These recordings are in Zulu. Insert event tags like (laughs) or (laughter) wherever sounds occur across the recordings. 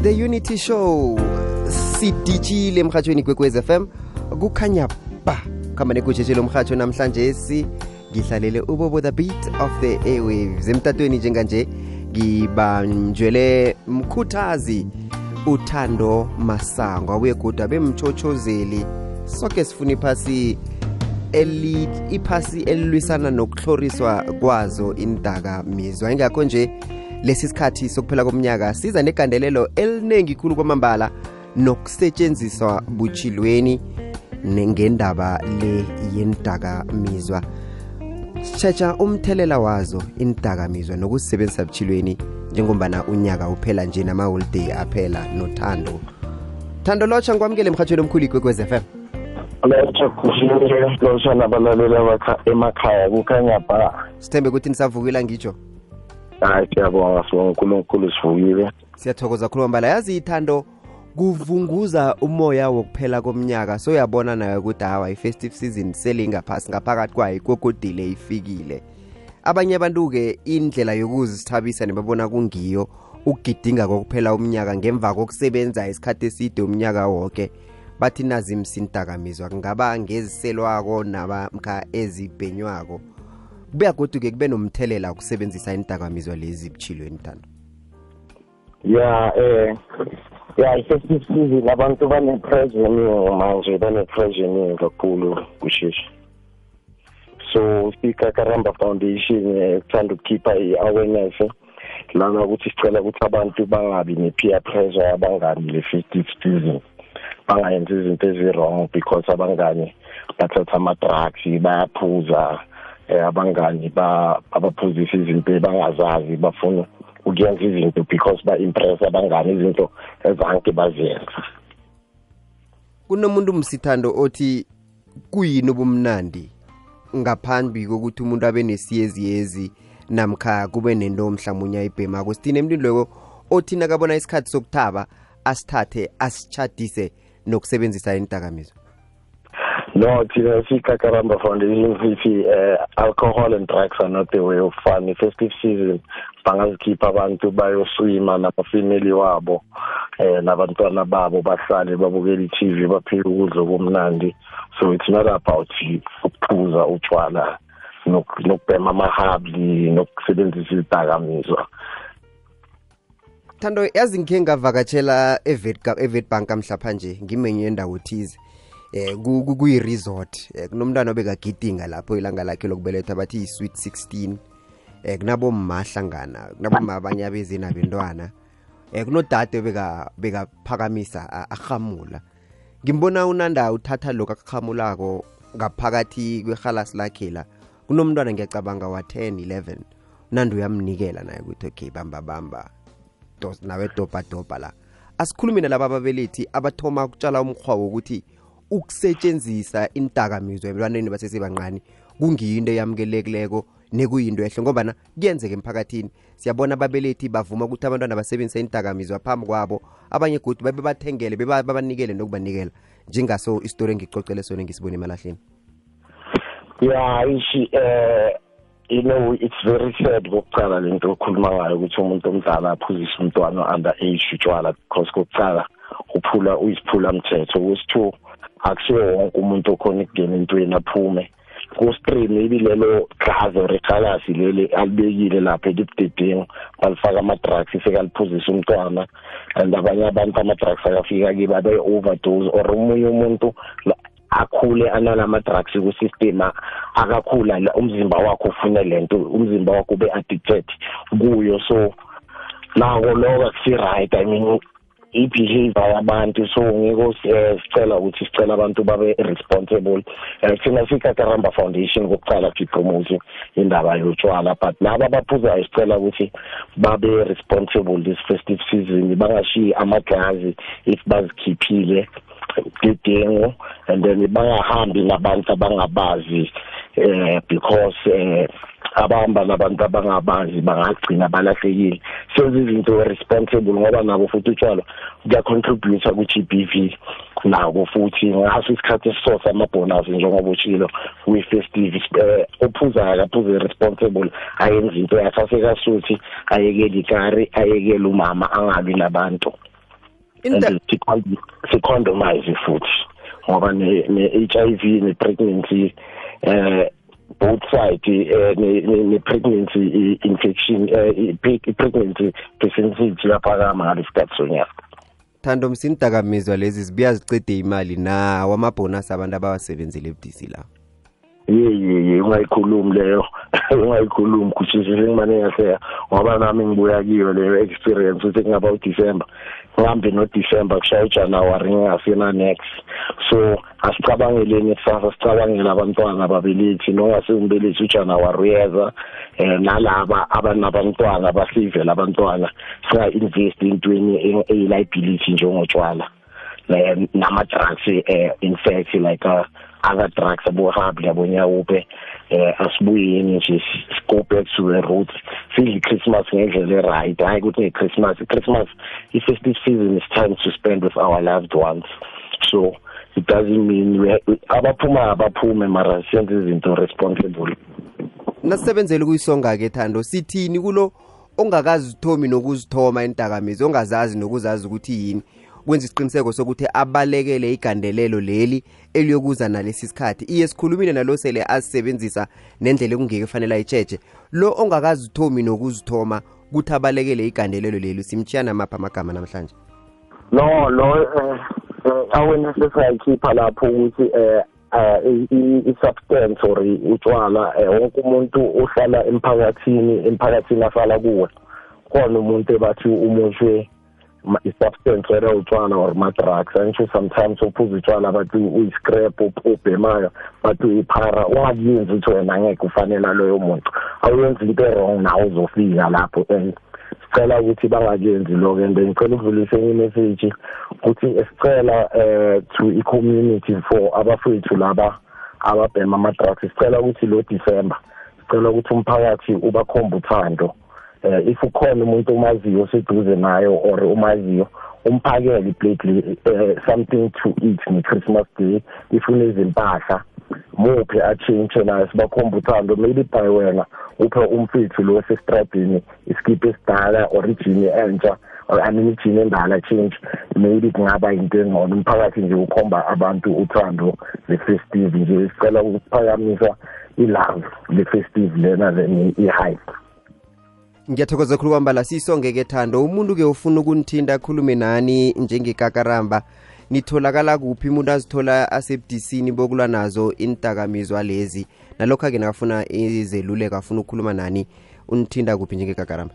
the unity show. Siditshile emhatshweni kwekwez fm kukhanya ba kuhamba negujetshe lomhatsho namhlanje si. Ngihlalele ubobo the beat of the airwaves. Emtatweni njenganje ngibanjwele mkhuthazi uthando masango abuye kudwa bemtshotshozeli soke sifuna iphasi iphasi elilwisana nokuhloriswa kwazo indakamizwa ingakho nje lesi sikhathi sokuphela komnyaka siza negandelelo eliningi khulu kwamambala nokusetshenziswa buchilweni ngendaba le yendakamizwa sitshetsha umthelela wazo indakamizwa nokusebenzisa buchilweni njengombana unyaka uphela nje namaholiday aphela nothando. Thando lotsha ngikwamukele emhathweni omkhulu ikwekwez f m. Lotsha kuhlile lotsha nabalalela abakha emakhaya kukhanya ba sithembe ukuthi nisavukile ngitsho hayi siyabonga sibonga unkulunkulu sivukile siyathokoza khulu mbala yazi ithando kuvunguza umoya wokuphela komnyaka. Soyabona nayo ukuthi hawa i-festive season selingaphasi ngaphakathi kwayo ikokodile ifikile. Abanye abantu-ke indlela yokuzithabisa nebabona kungiyo ukugidinga kokuphela umnyaka ngemva kokusebenza isikhathi eside umnyaka wonke bathi nazi msintakamizwa kungaba ngeziselwako namkha ezibhenywako. Kubuya godu-ke kube nomthelela wokusebenzisa intakamizwa lezi buchilweni thando ya eh ya i-festive season abantu bane-pressure eningi manje bane-pressure eningi kakhulu kushishi. So sikakaramba foundation eh, kuthanda ukukhipha i-awareness lana ukuthi sicela ukuthi abantu bangabi ne-peer pressure abangani le-festive season bangayenzi izinto ezi-wrong because abangani bathatha ama-drugs bayaphuza. Eh, abangani abaphuzisa izinto bangazazi bafuna ukuyenza izinto because ba-impress abangani izinto ezanke baziyenza kunomuntu msithando othi kuyini ubumnandi ngaphambi kokuthi umuntu abe nesiyeziyezi namkha kube nento mhlawumunye ayibhemako? Sithini emntwini loko othi nakabona isikhathi sokuthaba asithathe asitshadise nokusebenzisa indakamizwa no thina sikakaramba foundation sithi uh, alcohol and drugs are not the way of fun. I-festive season bangazikhipha abantu bayoswima nabafamily wabo eh nabantwana babo bahlale babukela i-TV baphile ukudla komnandi so it's not about ukuphuza utshwala nokubhema amahabli nokusebenzisa izidakamizwa. Thando yazi ngikhe ngavakatshela evetbank mhlapha nje ngimenye endawo thize. Eh kuyi-resort eh, kunomntwana obekagidinga lapho ilanga lakhe lokubelethwa bathi yi-sweet 16 eh kunabomma hlangana kunabomma abanye abeze nabentwana. Eh kunodade beka bekaphakamisa ahamula ngimbona unanda uthatha lokho akuhamulako ngaphakathi kwehalasi lakhe la. Kunomntwana ngiyacabanga wa 10 11 nandi uyamnikela naye ukuthi okay bamba bamba. Nawe dopa dopa la. Asikhulumi nalaba ababelethi abathoma ukutshala umkhwa wokuthi ukusetshenziswa intakamizwa ebantwaneni basesebancane kungiyinto eyamukelekileko nekuyinto ehle ngoba kuyenzeka emphakathini. Siyabona ababelethi bavuma ukuthi abantwana basebenzise indakamizwa phambi kwabo abanye godi babe bathengele babanikele nokubanikela. Njengaso isitori engicocele sona ngisibone emalahleni. Ya ishi eh you know it's very sad kokucala lento okhuluma ngayo ukuthi umuntu omdala aphuzise umntwana under age utshwala because kokucala uphula uyisiphula mthetho. Kwesithu akusiwo wonke umuntu okhona ukungena entweni aphume. Ku-stream ibilelo gazi or ikhalasi leli alibekile lapha elibudedeni balifaka ama-drugs sekaliphuzisa umntwana and abanye abantu ama-drugs akafika kibo abe-overdose or omunye umuntu akhule analama-drugs ku-system akakhula umzimba wakho ufune lento umzimba wakho ube-addicted kuyo. So nako lokho akusi-right i mean i-behavior yabantu. So ngiko sicela ukuthi sicela abantu babe responsible. Um thina sikakaramba foundation kokuqala sipromote indaba yotshwala but laba abaphuzayo sicela ukuthi babe responsible this festive season bangashiyi amagazi if bazikhiphile. Gedengu and then bangahambi nabantu abangabazi eh because eh abahamba nabantu abangabazi bangagcina balahlekile. Senze izinto responsible ngoba nabo futhi utshwala kuyacontribute ku-GBV nako futhi ngaso isikhathi esisosa amabonus njengoba utshilo kwi-festive eh, ophuzayo akaphuze responsible ayenza into yakhe asekasuthi ayekele ikari ayekele umama angabi nabantu. Inda- and sikhond- sicondomize futhi ngoba ne ne HIV ne pregnancy eh both side eh ne ne- ne pregnancy i- infection eh i- pre- i- pregnancy percentage yaphakama ngalesikhathi sonyaka. Thando msinidakamizwa lezi zibuya zicede imali nawo amabhonasi abantu abawasebenzele ebudisi la. Ye ye ye ungayikhulumi leyo. (laughs) Ungayikhulumi kushisa sengimane yaseya ngoba nami ngibuya kiyo leyo experience ukuthi kungaba uDecember ngihambe noDecember kushaya uJanuary ngingasena next. So asicabangeleni kusasa sicabangela abantwana ababelethi nongasengibelethi uJanuary uyeza eh nalaba abanabantwana basivela abantwana singa invest intweni e liability njengotshwala eh, nama drugs eh in fact like uh, other drugs abohab yabonyawupe eh asibuyeni nje go back to the roots sidle Christmas ngendlela right hayi ukuthi Christmas Christmas i festive season. Is time to spend with our loved ones. So it doesn't mean abaphuma abaphume mara siyenze izinto responsible. Nasisebenzele kuyisonga-ke thando sithini kulo ongakazithomi nokuzithoma indakamizwa ongazazi nokuzazi ukuthi yini? Kwenza isiqiniseko sokuthi abalekele igandelelo leli eliyokuza nalesi sikhathi. Iye sikhulumile nalo sele azisebenzisa nendlela ekungeke fanele ayitsheje lo ongakazithomi nokuzithoma kuthi abalekele igandelelo leli simtshiya namaphi amagama namhlanje. No lo eh, eh, awareness esayikhipha lapho ukuthi eh i- i-substance or utshwala eh, wonke umuntu uhlala emphakathini emphakathini ahlala kuwo khona umuntu ebathi umushwe ma- i-substance whether utshwala or ma-drugs. Angisho sometimes uphuza utshwala bathi uyi-scrap up- ubhemayo bathi uyiphara ungakuyenzi ukuthi wena angeke ufanela loyo muntu. Awuyenzi into e-wrong nawe uzofika lapho. And sicela ukuthi bangakenzi lokho. And ngicela ukudlulisa enye imessage ukuthi sicela eh to i-community for abafethu laba ababhema ama-drugs. Sicela ukuthi lo December sicela ukuthi umphakathi ubakhomba uthando. Eh if ukhona umuntu omaziyo seduze nayo or umaziyo umphakele iplate eh, something to eat nge-christmas day if unezimpahla muphe achintshe naye sibakhomba uthando maybe by wena uphe umfethu lo sesitradini iskipa esidala or ijini entsha or mean ijini endala change maybe kungaba into engcono. Umphakathi nje ukhomba abantu uthando le-festive nje sicela ukuphakamisa ilove le-festive lena then i-hype. Ngiyathokoza khulu kwambala siyisonge-ke thando. Umuntu-ke ufuna ukunithinta akhulume nani njengekakaramba nitholakala kuphi? Umuntu azithola asebudisini bokulwa nazo indakamizwa lezi. Nalokho-ke nakafuna izeluleko afuna ukukhuluma nani unithinta kuphi njengekakaramba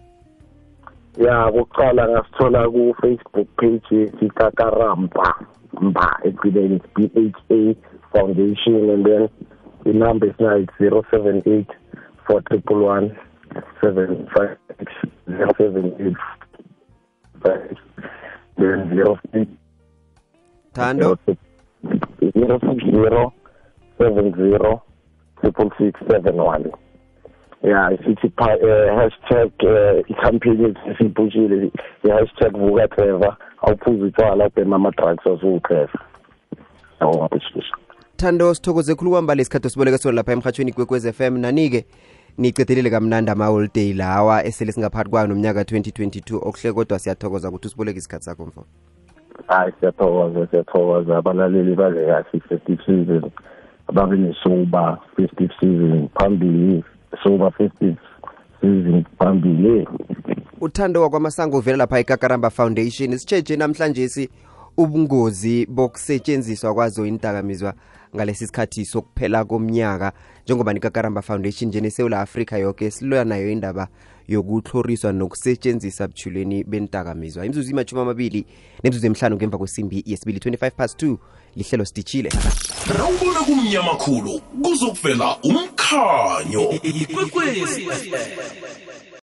ya kuqala ngasithola ku-facebook page sikakaramba mba ekugcineni it's b h a foundation and then inumber isinayo it's zero seven eight four triple one. Seven five six zero seven eight five then zero six tando zero six zero seven zero triple six seven one ya sithi eh, hashtag eh, i-campaign esiyiphushile i-hashtag vuka trevor awuphuza utshwala ubhema ama-drugs yabonga bhushibusha thando sithokoze khulu kwambala isikhathi osiboleka sona lapha emhatshweni kwekwez FM nani-ke nicedelele kamnandi ama-holiday lawa esele singaphakathi kwayo nomnyaka 2022 okuhle kodwa siyathokoza ukuthi usiboleke isikhathi sakho mfo. Hayi siyathokoza siyathokoza. Abalaleli badle kahle i-festive season ababe nesoba festive season phambili soba festive season phambili. Uthando wakwamasango uvela lapha ekakaramba foundation. Sitsheje namhlanje si ubungozi bokusetshenziswa kwazo indakamizwa ngalesi sikhathi sokuphela komnyaka njengoba nikakaramba foundation nje nesewula afrika yoke siloya nayo indaba yokuhloriswa nokusetshenziswa buthulweni bentakamizwa imzuzu imashumi amabili nemzuzu emhlanu ngemva kwesimbi yesibili 25 past 2 lihlelo sitishile rawubona kumnyama khulu kuzokuvela umkhanyo. Ikwekwezi. FM